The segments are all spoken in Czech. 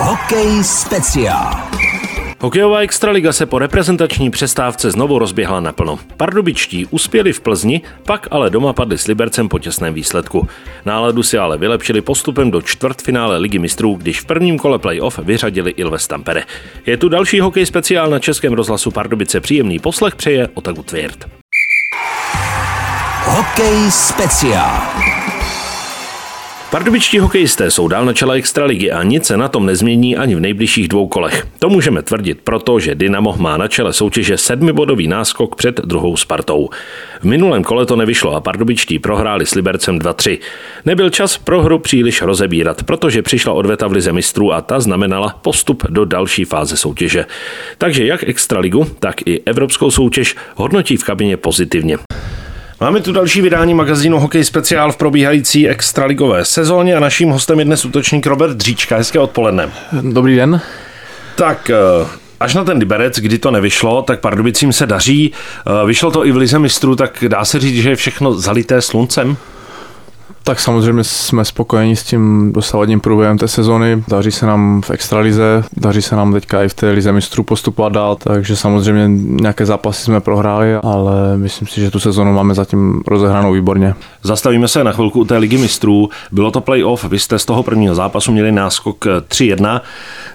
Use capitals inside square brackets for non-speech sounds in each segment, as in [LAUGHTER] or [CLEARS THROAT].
Hokej speciál. Hokejová extraliga se po reprezentační přestávce znovu rozběhla naplno. Pardubičtí uspěli v Plzni, pak ale doma padli s Libercem po těsném výsledku. Náladu si ale vylepšili postupem do čtvrtfinále ligy mistrů, když v prvním kole playoff vyřadili Ilves Tampere. Je tu další hokej speciál na Českém rozhlasu Pardubice. Příjemný poslech přeje Otaku Tvěrt. Hokej speciál. Pardubičtí hokejisté jsou dál na čele extraligy a nic se na tom nezmění ani v nejbližších dvou kolech. To můžeme tvrdit proto, že Dynamo má na čele soutěže sedmibodový náskok před druhou Spartou. V minulém kole to nevyšlo a pardubičtí prohráli s Libercem 2-3. Nebyl čas pro hru příliš rozebírat, protože přišla odveta v lize mistrů a ta znamenala postup do další fáze soutěže. Takže jak extraligu, tak i evropskou soutěž hodnotí v kabině pozitivně. Máme tu další vydání magazínu Hokej speciál v probíhající extraligové sezóně a naším hostem je dnes útočník Robert Dříčka. Hezké odpoledne. Dobrý den. Tak eh, Až na ten Liberec, kdy to nevyšlo, tak Pardubicím se daří. Eh, vyšlo to i v Lize mistrů, tak dá se říct, že je všechno zalité sluncem? Tak samozřejmě jsme spokojeni s tím dosavadním průběhem té sezony. Daří se nám v extralize, daří se nám teďka i v té lize mistrů postupovat dál, takže samozřejmě nějaké zápasy jsme prohráli, ale myslím si, že tu sezonu máme zatím rozehranou výborně. Zastavíme se na chvilku u té ligy mistrů. Bylo to playoff, vy jste z toho prvního zápasu měli náskok 3-1.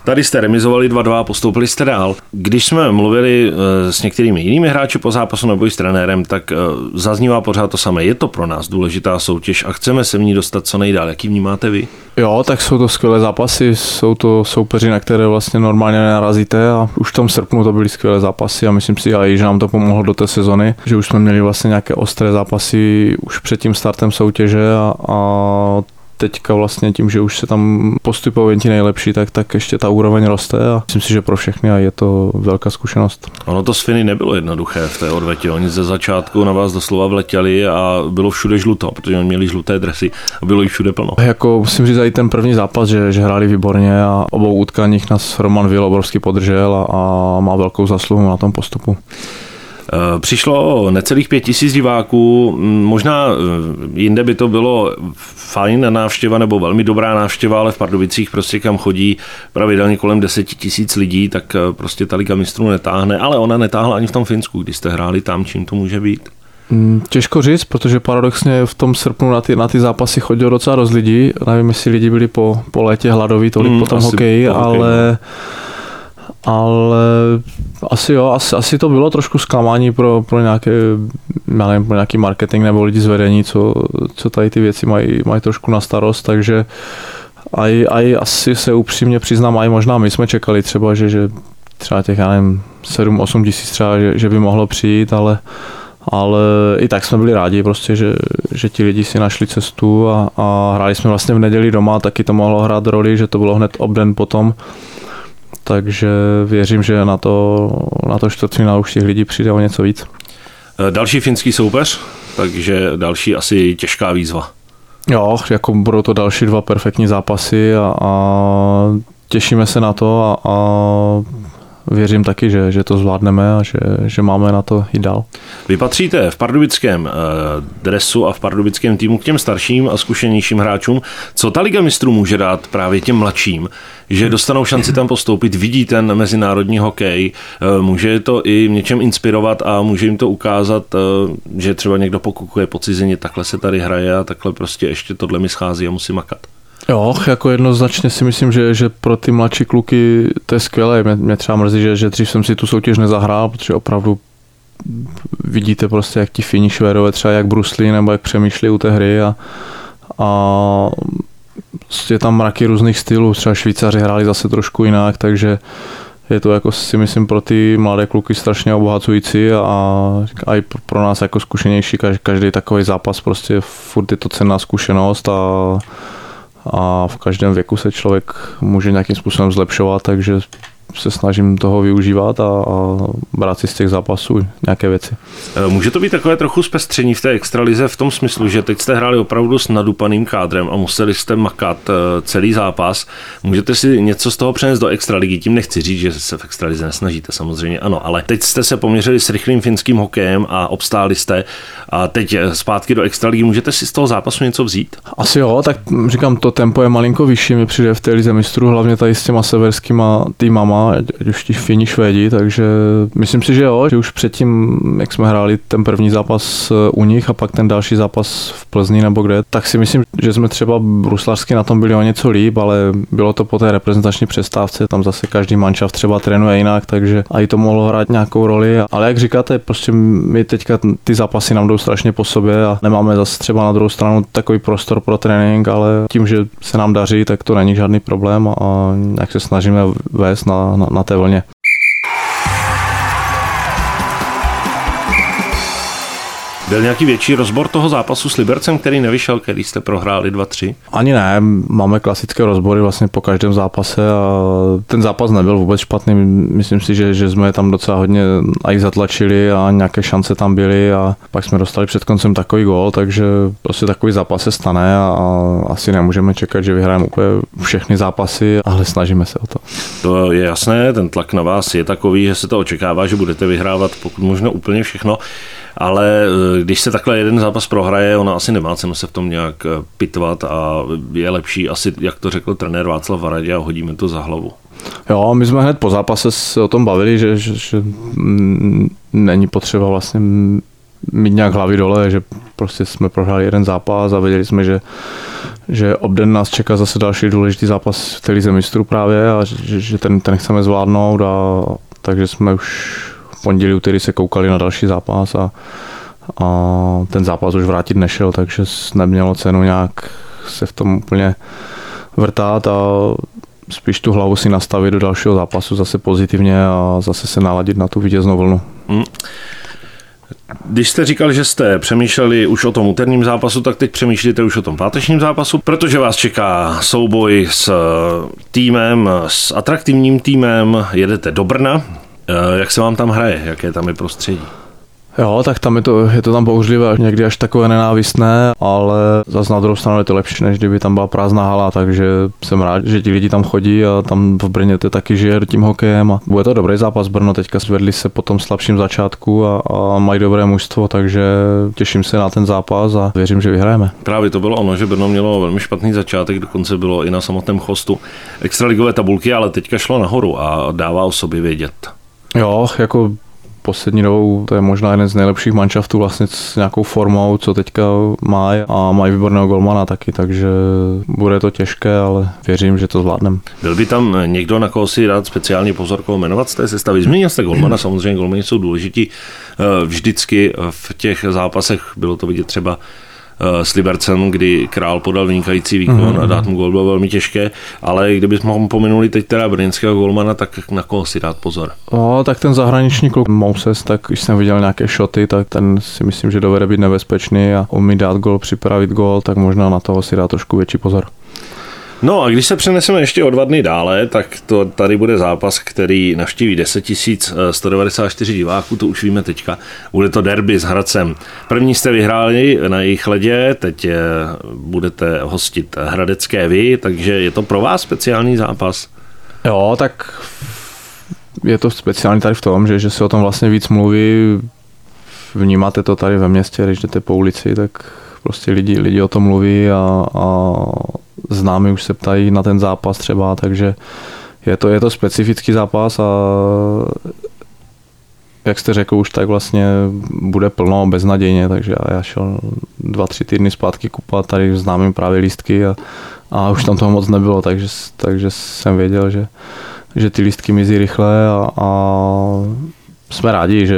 Tady jste remizovali 2-2, postoupili jste dál. Když jsme mluvili eh, s některými jinými hráči po zápasu nebo i s trenérem, tak eh, zaznívá pořád to samé. Je to pro nás důležitá soutěž a chceme se v ní dostat co nejdál. Jaký vnímáte vy? Jo, tak jsou to skvělé zápasy, jsou to soupeři, na které vlastně normálně nenarazíte a už v tom srpnu to byly skvělé zápasy a myslím si i, že nám to pomohlo do té sezony, že už jsme měli vlastně nějaké ostré zápasy už před tím startem soutěže a, a teďka vlastně tím, že už se tam postupují ti nejlepší, tak, tak ještě ta úroveň roste a myslím si, že pro všechny a je to velká zkušenost. Ono to s Finy nebylo jednoduché v té odvetě. Oni ze začátku na vás doslova vletěli a bylo všude žluto, protože oni měli žluté dresy a bylo jich všude plno. Jako musím říct i ten první zápas, že, že hráli výborně a obou utkáních nás Roman Vil obrovsky podržel a, a má velkou zasluhu na tom postupu. Eh, přišlo necelých pět tisíc diváků, možná eh, jinde by to bylo fajn návštěva nebo velmi dobrá návštěva, ale v Pardubicích prostě kam chodí pravidelně kolem deseti tisíc lidí, tak eh, prostě ta Liga mistrů netáhne, ale ona netáhla ani v tom Finsku, když jste hráli tam, čím to může být. Mm, těžko říct, protože paradoxně v tom srpnu na ty, na ty zápasy chodilo docela dost lidí. Nevím, jestli lidi byli po, po létě hladoví tolik mm, po tom hokeji, po hokeji, ale no ale asi jo, asi, asi to bylo trošku zklamání pro, pro, nějaké, já nevím, pro nějaký marketing nebo lidi z vedení, co, co tady ty věci mají, mají trošku na starost, takže aj, aj asi se upřímně přiznám, aj možná my jsme čekali třeba, že, že třeba těch, já nevím, 7-8 tisíc třeba, že, že by mohlo přijít, ale, ale i tak jsme byli rádi prostě, že, že ti lidi si našli cestu a, a hráli jsme vlastně v neděli doma, taky to mohlo hrát roli, že to bylo hned obden potom, takže věřím, že na to, na to čtvrtfinále už těch lidí přijde o něco víc. Eh, další finský soupeř, takže další asi těžká výzva. Jo, jako budou to další dva perfektní zápasy a, a těšíme se na to a, a věřím taky, že, že to zvládneme a že, že máme na to i dál. Vy patříte v pardubickém eh, dresu a v pardubickém týmu k těm starším a zkušenějším hráčům. Co ta Liga mistrů může dát právě těm mladším, že dostanou šanci tam postoupit, vidí ten mezinárodní hokej, eh, může to i něčem inspirovat a může jim to ukázat, eh, že třeba někdo pokukuje po cizině, takhle se tady hraje a takhle prostě ještě tohle mi schází a musí makat. Jo, jako jednoznačně si myslím, že, že pro ty mladší kluky to je skvělé. Mě, mě třeba mrzí, že, že dřív jsem si tu soutěž nezahrál, protože opravdu vidíte prostě, jak ti Fini Švédové třeba jak bruslí nebo jak přemýšlí u té hry a, a je tam mraky různých stylů, třeba Švýcaři hráli zase trošku jinak, takže je to jako si myslím pro ty mladé kluky strašně obohacující a, a i pro nás jako zkušenější každý takový zápas prostě furt je to cenná zkušenost a a v každém věku se člověk může nějakým způsobem zlepšovat, takže se snažím toho využívat a, a brát si z těch zápasů nějaké věci. Eh, může to být takové trochu zpestření v té extralize v tom smyslu, že teď jste hráli opravdu s nadupaným kádrem a museli jste makat eh, celý zápas. Můžete si něco z toho přenést do extraligy? Tím nechci říct, že se v extralize nesnažíte, samozřejmě ano, ale teď jste se poměřili s rychlým finským hokejem a obstáli jste a teď zpátky do extraligy. Můžete si z toho zápasu něco vzít? Asi jo, tak říkám, to tempo je malinko vyšší, mi přijde v té lize mistrů, hlavně tady s těma severskýma týmama, ať už ti Fini, Švédi, takže myslím si, že jo, že už předtím, jak jsme hráli ten první zápas u nich a pak ten další zápas v Plzni nebo kde, tak si myslím, že jsme třeba bruslařsky na tom byli o něco líp, ale bylo to po té reprezentační přestávce, tam zase každý manšaft třeba trénuje jinak, takže i to mohlo hrát nějakou roli, ale jak říkáte, prostě my teďka ty zápasy nám jdou strašně po sobě a nemáme zase třeba na druhou stranu takový prostor pro trénink, ale tím, že se nám daří, tak to není žádný problém a jak se snažíme vést na, na, na té vlně. Byl nějaký větší rozbor toho zápasu s Libercem, který nevyšel, který jste prohráli 2-3? Ani ne, máme klasické rozbory vlastně po každém zápase a ten zápas nebyl vůbec špatný. Myslím si, že, že jsme tam docela hodně i zatlačili a nějaké šance tam byly a pak jsme dostali před koncem takový gól, takže prostě takový zápas se stane a asi nemůžeme čekat, že vyhrajeme úplně všechny zápasy, ale snažíme se o to. To je jasné, ten tlak na vás je takový, že se to očekává, že budete vyhrávat pokud možno úplně všechno ale eh, když se takhle jeden zápas prohraje, ona asi nemá cenu se v tom nějak eh, pitvat a je lepší asi, jak to řekl trenér Václav Varadě a hodíme to za hlavu. Jo, my jsme hned po zápase se o tom bavili, že, že, že mm, není potřeba vlastně mít nějak hlavy dole, že prostě jsme prohráli jeden zápas a věděli jsme, že, že obden nás čeká zase další důležitý zápas v té lize mistrů právě a že, že ten, ten chceme zvládnout a takže jsme už pondělí, úterý se koukali na další zápas a, a ten zápas už vrátit nešel, takže nemělo cenu nějak se v tom úplně vrtát a spíš tu hlavu si nastavit do dalšího zápasu zase pozitivně a zase se naladit na tu vítěznou vlnu. Hmm. Když jste říkal, že jste přemýšleli už o tom úterním zápasu, tak teď přemýšlíte už o tom pátečním zápasu, protože vás čeká souboj s týmem, s atraktivním týmem, jedete do Brna, jak se vám tam hraje? Jaké tam je prostředí? Jo, tak tam je to, je to tam bouřlivé, někdy až takové nenávistné, ale zase na druhou stranu je to lepší, než kdyby tam byla prázdná hala, takže jsem rád, že ti lidi tam chodí a tam v Brně to taky žije tím hokejem a bude to dobrý zápas. Brno teďka zvedli se po tom slabším začátku a, a mají dobré mužstvo, takže těším se na ten zápas a věřím, že vyhrajeme. Právě to bylo ono, že Brno mělo velmi špatný začátek, dokonce bylo i na samotném chostu extraligové tabulky, ale teďka šlo nahoru a dává o sobě vědět. Jo, jako poslední dobou to je možná jeden z nejlepších manšaftů vlastně s nějakou formou, co teďka má a mají výborného golmana taky, takže bude to těžké, ale věřím, že to zvládneme. Byl by tam někdo, na koho si dát speciální koho jmenovat z té sestavy? Zmínil jste golmana, samozřejmě golmani jsou důležití eh, vždycky v těch zápasech, bylo to vidět třeba s Libercem, kdy král podal vynikající výkon mm-hmm. a dát mu gol bylo velmi těžké, ale kdybychom pominuli teď teda brněnského golmana, tak na koho si dát pozor? No, tak ten zahraniční klub Moses, tak když jsem viděl nějaké šoty, tak ten si myslím, že dovede být nebezpečný a umí dát gol, připravit gol, tak možná na toho si dá trošku větší pozor. No a když se přeneseme ještě o dva dny dále, tak to tady bude zápas, který navštíví 10 194 diváků, to už víme teďka. Bude to derby s Hradcem. První jste vyhráli na jejich ledě, teď budete hostit Hradecké vy, takže je to pro vás speciální zápas? Jo, tak je to speciální tady v tom, že, že se o tom vlastně víc mluví, vnímáte to tady ve městě, když jdete po ulici, tak prostě lidi, lidi o tom mluví a, a známi už se ptají na ten zápas třeba, takže je to, je to specifický zápas a jak jste řekl už, tak vlastně bude plno beznadějně, takže já šel dva, tři týdny zpátky kupat, tady známým právě lístky a, a už tam toho moc nebylo, takže, takže jsem věděl, že, že ty lístky mizí rychle a, a jsme rádi, že,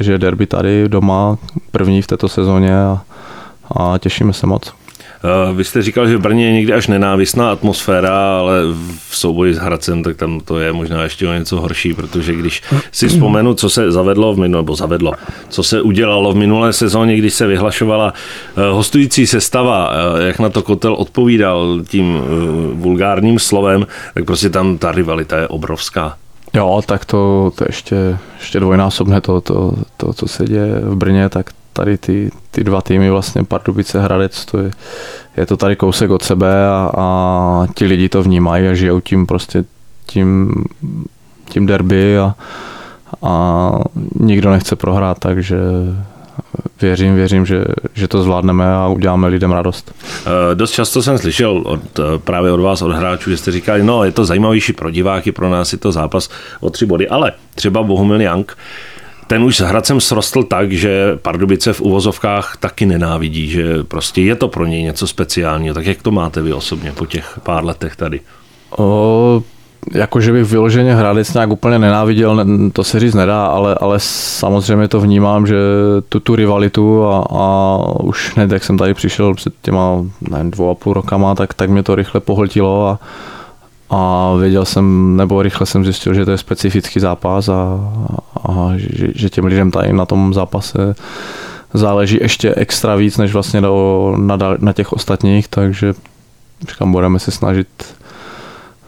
že derby tady doma první v této sezóně a, a těšíme se moc. Eh, vy jste říkal, že v Brně je někdy až nenávistná atmosféra, ale v souboji s Hradcem, tak tam to je možná ještě o něco horší, protože když si vzpomenu, co se zavedlo v minulé, nebo zavedlo, co se udělalo v minulé sezóně, když se vyhlašovala eh, hostující sestava, eh, jak na to Kotel odpovídal tím vulgárním slovem, tak prostě tam ta rivalita je obrovská. Jo, tak to, to ještě, ještě dvojnásobné to, to, to, co se děje v Brně, tak tady ty, ty dva týmy, vlastně Pardubice, Hradec, to je, je to tady kousek od sebe a, a ti lidi to vnímají a žijou tím prostě tím, tím derby a, a nikdo nechce prohrát, takže věřím, věřím, že, že to zvládneme a uděláme lidem radost. E, dost často jsem slyšel od, právě od vás, od hráčů, že jste říkali, no je to zajímavější pro diváky, pro nás je to zápas o tři body, ale třeba Bohumil Jank, ten už s Hradcem srostl tak, že Pardubice v uvozovkách taky nenávidí, že prostě je to pro něj něco speciálního. Tak jak to máte vy osobně po těch pár letech tady? O, jako, že bych vyloženě Hradec nějak úplně nenáviděl, to se říct nedá, ale, ale samozřejmě to vnímám, že tu, tu rivalitu a, a už hned, jak jsem tady přišel před těma nevím, dvou a půl rokama, tak, tak mě to rychle pohltilo a, a věděl jsem, nebo rychle jsem zjistil, že to je specifický zápas a, a že, že těm lidem tady na tom zápase záleží ještě extra víc, než vlastně do, na, na těch ostatních, takže říkám, budeme se snažit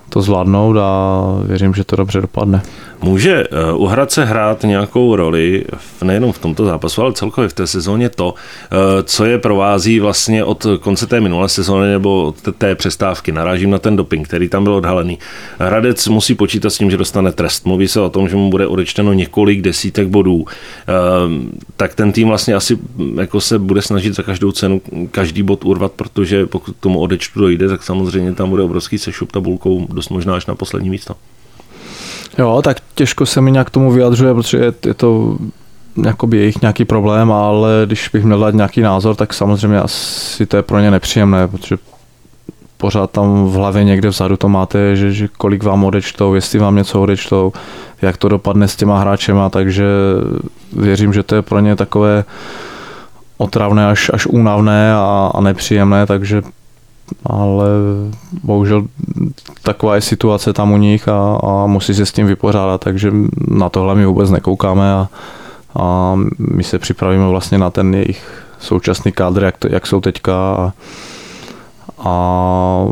to zvládnout a věřím, že to dobře dopadne. Může eh, u Hradce hrát nějakou roli v, nejenom v tomto zápasu, ale celkově v té sezóně to, eh, co je provází vlastně od konce té minulé sezóny nebo od té přestávky. Narážím na ten doping, který tam byl odhalený. Hradec musí počítat s tím, že dostane trest. Mluví se o tom, že mu bude odečteno několik desítek bodů. Eh, tak ten tým vlastně asi jako se bude snažit za každou cenu každý bod urvat, protože pokud tomu odečtu dojde, tak samozřejmě tam bude obrovský sešup tabulkou dost možná až na poslední místo. Jo, tak těžko se mi nějak tomu vyjadřuje, protože je, je to jakoby jejich nějaký problém, ale když bych měl dát nějaký názor, tak samozřejmě asi to je pro ně nepříjemné, protože pořád tam v hlavě někde vzadu to máte, že, že kolik vám odečtou, jestli vám něco odečtou, jak to dopadne s těma hráčema, takže věřím, že to je pro ně takové otravné až, až únavné a, a nepříjemné, takže ale bohužel taková je situace tam u nich a, a musí se s tím vypořádat, takže na tohle my vůbec nekoukáme a, a my se připravíme vlastně na ten jejich současný kádr, jak, to, jak jsou teďka a, a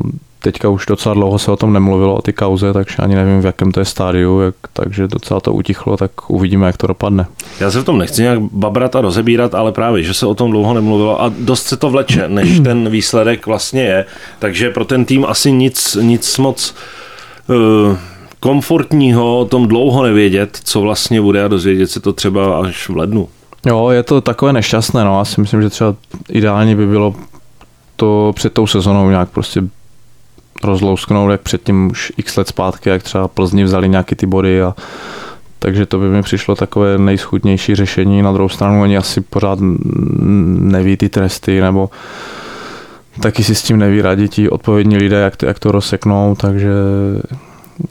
teďka už docela dlouho se o tom nemluvilo, o ty kauze, takže ani nevím, v jakém to je stádiu, jak, takže docela to utichlo, tak uvidíme, jak to dopadne. Já se v tom nechci nějak babrat a rozebírat, ale právě, že se o tom dlouho nemluvilo a dost se to vleče, než [CLEARS THROAT] ten výsledek vlastně je, takže pro ten tým asi nic, nic moc uh, komfortního o tom dlouho nevědět, co vlastně bude a dozvědět se to třeba až v lednu. Jo, je to takové nešťastné, no, já si myslím, že třeba ideálně by bylo to před tou sezonou nějak prostě rozlousknout, jak předtím už x let zpátky, jak třeba Plzni vzali nějaký ty body a takže to by mi přišlo takové nejschudnější řešení. Na druhou stranu oni asi pořád neví ty tresty, nebo taky si s tím neví radit ti odpovědní lidé, jak to, jak to rozseknou, takže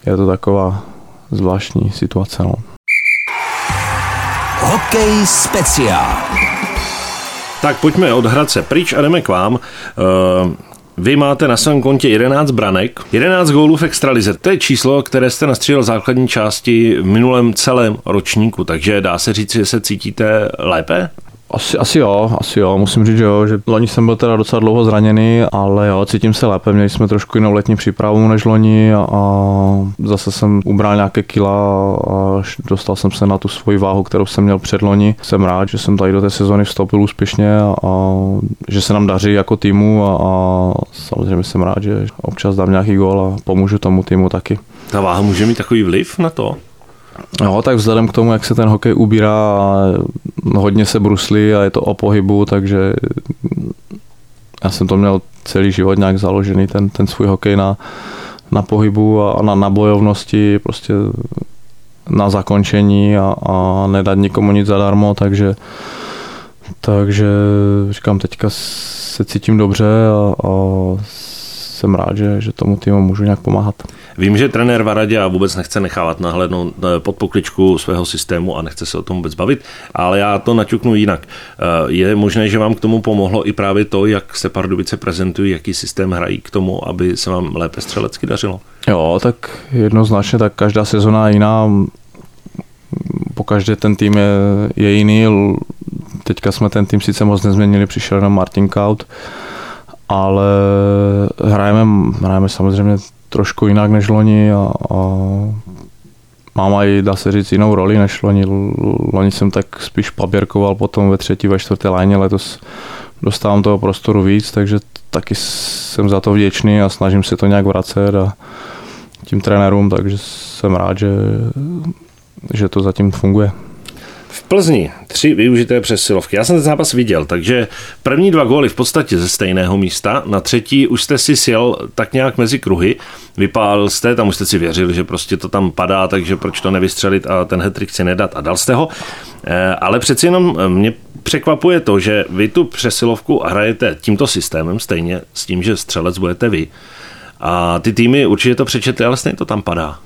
je to taková zvláštní situace. No. Hokej speciál. Tak pojďme od Hradce pryč a jdeme k vám. Vy máte na svém kontě 11 branek, 11 gólů v extralize. To je číslo, které jste nastřílel v základní části v minulém celém ročníku, takže dá se říct, že se cítíte lépe? Asi, asi jo, asi jo, musím říct, že jo, že loni jsem byl teda docela dlouho zraněný, ale jo, cítím se lépe, měli jsme trošku jinou letní přípravu než loni a, a zase jsem ubral nějaké kila a dostal jsem se na tu svoji váhu, kterou jsem měl před loni. Jsem rád, že jsem tady do té sezóny vstoupil úspěšně a, a že se nám daří jako týmu a, a samozřejmě jsem rád, že občas dám nějaký gól a pomůžu tomu týmu taky. Ta váha může mít takový vliv na to? No, tak vzhledem k tomu, jak se ten hokej ubírá, hodně se bruslí a je to o pohybu, takže já jsem to měl celý život nějak založený, ten, ten svůj hokej na, na pohybu a na, na bojovnosti, prostě na zakončení a, a nedat nikomu nic zadarmo, takže takže říkám, teďka se cítím dobře a, a jsem rád, že, že tomu týmu můžu nějak pomáhat. Vím, že trenér Varadě a vůbec nechce nechávat nahlédnout eh, pod pokličku svého systému a nechce se o tom vůbec bavit, ale já to naťuknu jinak. Eh, je možné, že vám k tomu pomohlo i právě to, jak se Pardubice prezentují, jaký systém hrají k tomu, aby se vám lépe střelecky dařilo? Jo, tak jednoznačně, tak každá sezona je jiná. Po každé ten tým je, je jiný. Teďka jsme ten tým sice moc nezměnili, přišel na Martin Kaut, ale hrajeme, hrajeme samozřejmě trošku jinak než loni a, a mám i, dá se říct, jinou roli než loni. Loni jsem tak spíš paběrkoval potom ve třetí, ve čtvrté léně, letos dostávám toho prostoru víc, takže taky jsem za to vděčný a snažím se to nějak vracet a tím trenérům, takže jsem rád, že, že to zatím funguje. V Plzni tři využité přesilovky. Já jsem ten zápas viděl, takže první dva góly v podstatě ze stejného místa, na třetí už jste si sjel tak nějak mezi kruhy, vypálil jste, tam už jste si věřili, že prostě to tam padá, takže proč to nevystřelit a ten hetrik si nedat a dal jste ho. Eh, ale přeci jenom eh, mě překvapuje to, že vy tu přesilovku hrajete tímto systémem stejně s tím, že střelec budete vy. A ty týmy určitě to přečetly, ale stejně to tam padá.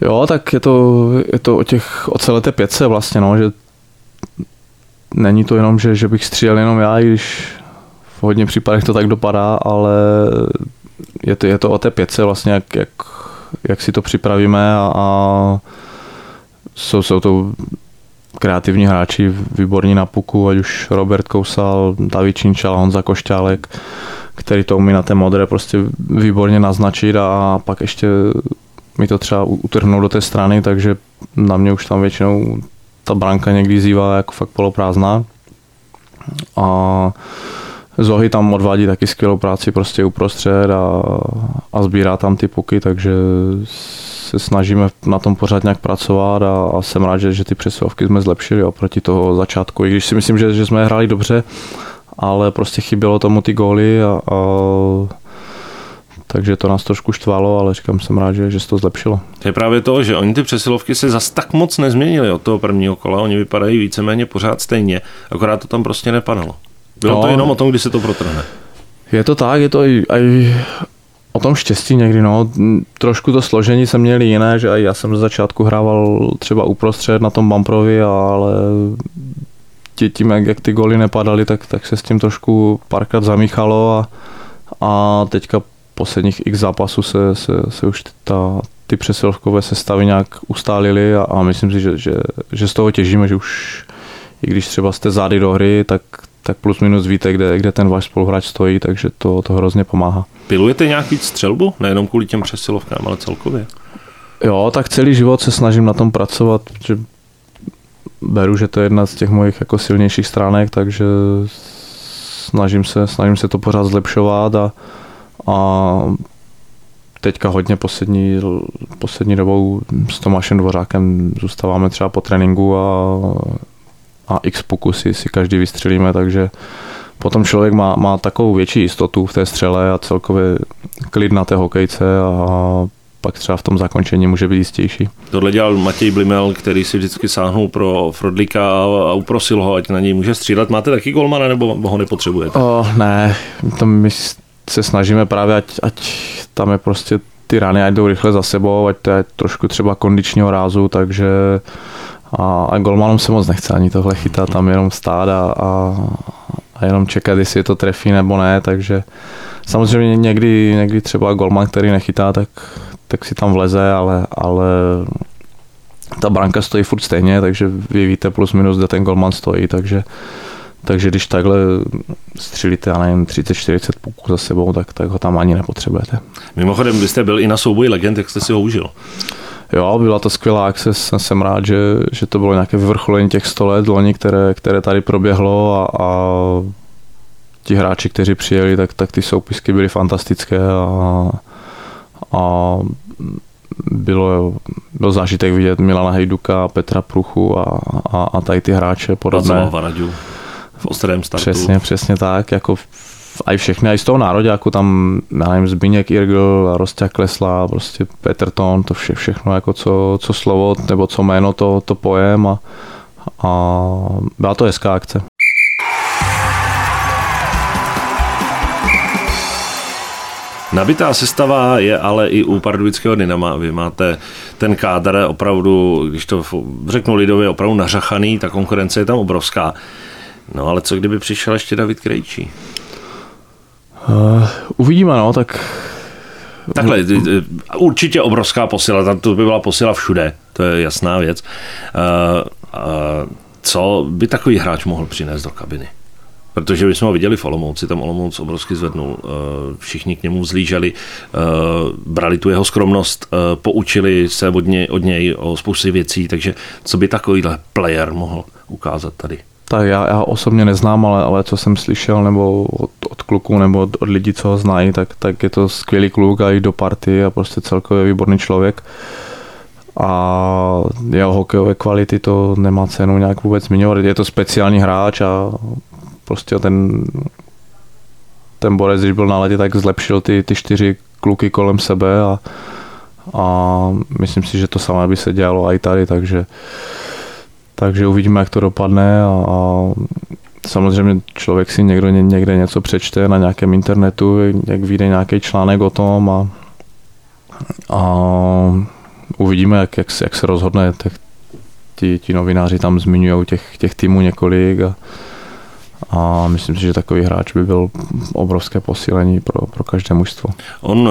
Jo, tak je to, je to o těch, o celé té pětce vlastně, no, že není to jenom, že, že bych střílel jenom já, i když v hodně případech to tak dopadá, ale je to, je to o té pětce vlastně, jak, jak, jak si to připravíme a, a jsou, jsou to kreativní hráči, výborní na puku, ať už Robert Kousal, David Činčal, Honza Košťálek, který to umí na té modré prostě výborně naznačit a pak ještě mi to třeba utrhnou do té strany, takže na mě už tam většinou ta branka někdy zývá jako fakt poloprázdná. A Zohy tam odvádí taky skvělou práci prostě uprostřed a, a sbírá tam ty puky, takže se snažíme na tom pořád nějak pracovat a, a jsem rád, že, že ty přesilovky jsme zlepšili oproti toho začátku. I když si myslím, že, že jsme hráli dobře, ale prostě chybělo tomu ty góly a, a takže to nás trošku štvalo, ale říkám, jsem rád, že, že se to zlepšilo. To je právě to, že oni ty přesilovky se zas tak moc nezměnili od toho prvního kola, oni vypadají víceméně pořád stejně, akorát to tam prostě nepadalo. Bylo no, to jenom o tom, kdy se to protrhne. Je to tak, je to i, i o tom štěstí někdy, no. Trošku to složení jsem měli jiné, že já jsem z začátku hrával třeba uprostřed na tom bumprovi, ale tím, jak, jak ty goly nepadaly, tak, tak se s tím trošku párkrát zamíchalo a, a teďka posledních x zápasů se, se, se už ta, ty přesilovkové sestavy nějak ustálily a, a myslím si, že, že, že z toho těžíme, že už i když třeba jste zády do hry, tak, tak plus minus víte, kde, kde ten váš spoluhráč stojí, takže to, to hrozně pomáhá. Pilujete nějaký střelbu? Nejenom kvůli těm přesilovkám, ale celkově? Jo, tak celý život se snažím na tom pracovat, protože beru, že to je jedna z těch mojich jako silnějších stránek, takže snažím se, snažím se to pořád zlepšovat a, a teďka hodně poslední, poslední dobou s Tomášem Dvořákem zůstáváme třeba po tréninku a, a x pokusy si každý vystřelíme, takže potom člověk má, má takovou větší jistotu v té střele a celkově klid na té hokejce a pak třeba v tom zakončení může být jistější. Tohle dělal Matěj Blimel, který si vždycky sáhnul pro Frodlíka a uprosil ho, ať na něj může střílet. Máte taky golmana nebo ho nepotřebujete? O, ne, to my se snažíme právě, ať, ať tam je prostě ty rány ať jdou rychle za sebou, ať to je trošku třeba kondičního rázu, takže a, a golmanům se moc nechce ani tohle chytat, tam jenom stát a, a, a jenom čekat, jestli je to trefí nebo ne, takže samozřejmě někdy, někdy třeba golman, který nechytá, tak, tak si tam vleze, ale, ale ta branka stojí furt stejně, takže vy víte plus minus, kde ten golman stojí, takže takže když takhle střílíte, já nevím, 30-40 puků za sebou, tak, tak ho tam ani nepotřebujete. Mimochodem, vy jste byl i na souboji legend, jak jste si ho užil? Jo, byla to skvělá akce, jsem, jsem rád, že, že to bylo nějaké vyvrcholení těch 100 let loni, které, které tady proběhlo a, a ti hráči, kteří přijeli, tak, tak ty soupisky byly fantastické a, a bylo, byl zážitek vidět Milana Hejduka, Petra Pruchu a, a, a tady ty hráče podobné v ostrém startu. Přesně, přesně tak, jako a i všechny, a i z toho národě, jako tam, já nevím, Zbigněk Irgl, Rostia Klesla, prostě Peterton, to vše, všechno, jako co, co slovo, nebo co jméno, to, to pojem a, a byla to hezká akce. Nabitá sestava je ale i u pardubického Dynama. Vy máte ten kádr opravdu, když to řeknu lidově, opravdu nařachaný, ta konkurence je tam obrovská. No ale co kdyby přišel ještě David Krejčí? Uh, uvidíme, no, tak... Takhle, určitě obrovská posila, tam to by byla posila všude, to je jasná věc. Uh, uh, co by takový hráč mohl přinést do kabiny? Protože my jsme ho viděli v Olomouci, tam Olomouc obrovsky zvednul, eh, všichni k němu vzlíželi, eh, brali tu jeho skromnost, eh, poučili se od něj, od něj o spoustě věcí, takže co by takovýhle player mohl ukázat tady? Tak já, já osobně neznám, ale, ale co jsem slyšel, nebo od, od kluků, nebo od, od lidí, co ho znají, tak, tak je to skvělý kluk a i do party a prostě celkově výborný člověk. A jeho hokejové kvality to nemá cenu nějak vůbec zmiňovat. Je to speciální hráč a prostě ten, ten Borec, když byl na ledě, tak zlepšil ty, ty čtyři kluky kolem sebe a, a myslím si, že to samé by se dělalo i tady, takže, takže uvidíme, jak to dopadne a, a samozřejmě člověk si někdo někde něco přečte na nějakém internetu, jak vyjde nějaký článek o tom a, a uvidíme, jak, jak, jak se rozhodne. Tak ti, ti novináři tam zmiňují těch, těch týmů několik a, a myslím si, že takový hráč by byl obrovské posílení pro, pro každé mužstvo. On,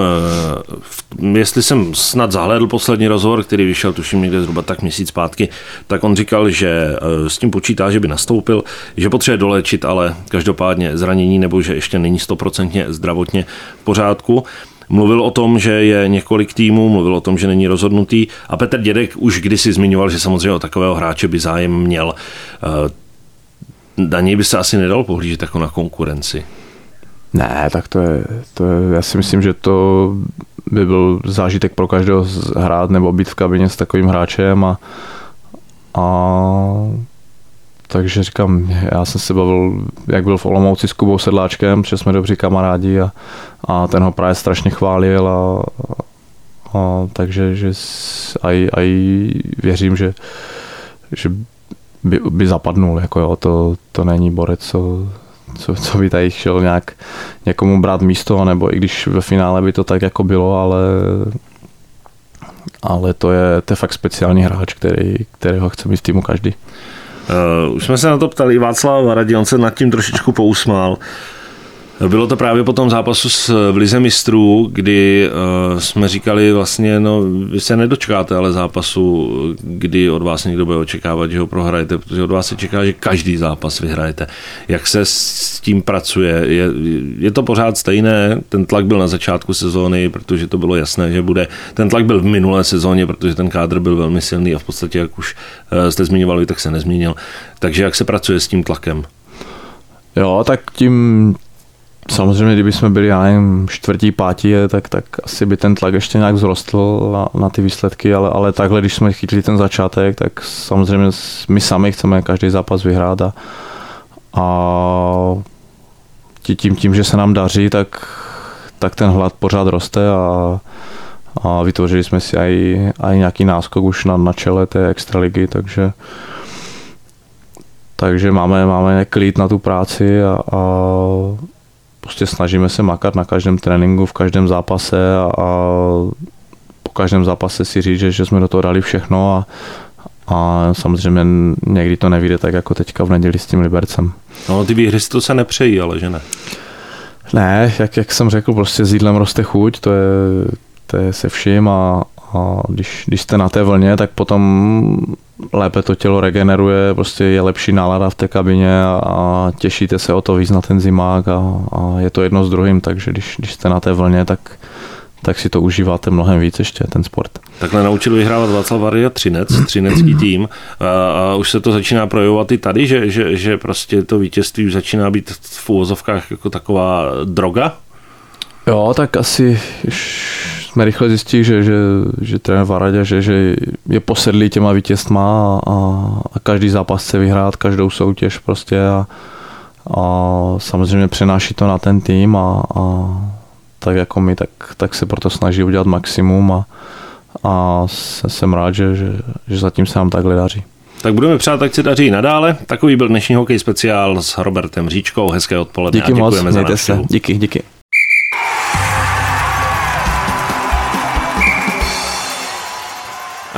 eh, jestli jsem snad zahlédl poslední rozhovor, který vyšel, tuším někde zhruba tak měsíc zpátky, tak on říkal, že eh, s tím počítá, že by nastoupil, že potřebuje dolečit, ale každopádně zranění nebo že ještě není stoprocentně zdravotně v pořádku. Mluvil o tom, že je několik týmů, mluvil o tom, že není rozhodnutý a Petr Dědek už kdysi zmiňoval, že samozřejmě o takového hráče by zájem měl. Na něj by se asi nedal pohlížet jako na konkurenci. Ne, tak to je, to je, já si myslím, že to by byl zážitek pro každého hrát nebo být v kabině s takovým hráčem a, a takže říkám, já jsem se bavil, jak byl v Olomouci s Kubou Sedláčkem, že jsme dobří kamarádi a, a ten ho právě strašně chválil a, a takže že aj, aj věřím, že, že by, by zapadnul. Jako jo, to, to není borec, co, co, co by tady šel nějak někomu brát místo, nebo i když ve finále by to tak jako bylo, ale ale to je, to je fakt speciální hráč, který, kterého chce mít v týmu každý. Uh, už jsme se na to ptali, Václav Varadí, on se nad tím trošičku pousmál. Uh, bylo to právě po tom zápasu s, v Lize mistrů, kdy uh, jsme říkali vlastně, no vy se nedočkáte ale zápasu, kdy od vás někdo bude očekávat, že ho prohrajete, protože od vás se čeká, že každý zápas vyhrajete. Jak se s tím pracuje? Je, je to pořád stejné? Ten tlak byl na začátku sezóny, protože to bylo jasné, že bude. Ten tlak byl v minulé sezóně, protože ten kádr byl velmi silný a v podstatě, jak už uh, jste zmiňovali, tak se nezměnil. Takže jak se pracuje s tím tlakem? Jo, tak tím, Samozřejmě, kdyby jsme byli, já nevím, čtvrtí, pátí, tak, tak asi by ten tlak ještě nějak vzrostl na, na ty výsledky, ale, ale takhle, když jsme chytli ten začátek, tak samozřejmě my sami chceme každý zápas vyhrát a, a tím, tím, že se nám daří, tak, tak ten hlad pořád roste a, a vytvořili jsme si aj nějaký náskok už na, na čele té extraligy, takže takže máme, máme klid na tu práci a, a prostě snažíme se makat na každém tréninku, v každém zápase a, a po každém zápase si říct, že, že jsme do toho dali všechno a, a samozřejmě někdy to nevíde tak jako teďka v neděli s tím Libercem. No ty výhry si to se nepřejí, ale že ne? Ne, jak, jak jsem řekl, prostě s jídlem roste chuť, to je, to je se vším a, a když, když jste na té vlně, tak potom lépe to tělo regeneruje, prostě je lepší nálada v té kabině a těšíte se o to víc na ten zimák a, a je to jedno s druhým, takže když, když jste na té vlně, tak, tak si to užíváte mnohem víc ještě, ten sport. Takhle naučil vyhrávat Václav Varia Třinec, třinecký [CLEARS THROAT] tým a, a už se to začíná projevovat i tady, že, že, že prostě to vítězství už začíná být v úvozovkách jako taková droga? Jo, tak asi jsme rychle zjistili, že, že, že trenér Varadě, že, že je posedlý těma vítězstma a, a každý zápas chce vyhrát, každou soutěž prostě a, a samozřejmě přenáší to na ten tým a, a tak jako my, tak, tak se proto snaží udělat maximum a, a jsem rád, že, že, že zatím se nám takhle daří. Tak budeme přát, ať se daří nadále. Takový byl dnešní hokej speciál s Robertem Říčkou. Hezké odpoledne díky a děkujeme moc, za návštěvu. Díky, díky.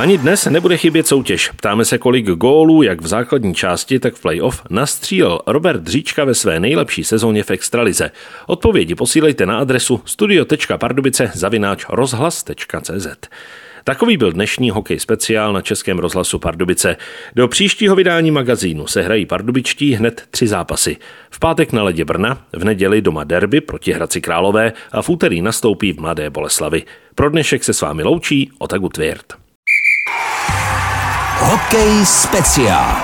Ani dnes nebude chybět soutěž. Ptáme se, kolik gólů, jak v základní části, tak v playoff, nastřílel Robert Dříčka ve své nejlepší sezóně v Extralize. Odpovědi posílejte na adresu studio.pardubice zavináč rozhlas.cz. Takový byl dnešní hokej speciál na Českém rozhlasu Pardubice. Do příštího vydání magazínu se hrají pardubičtí hned tři zápasy. V pátek na ledě Brna, v neděli doma derby proti Hradci Králové a v úterý nastoupí v Mladé Boleslavi. Pro dnešek se s vámi loučí Otagu Tvěrt. Hokej speciál.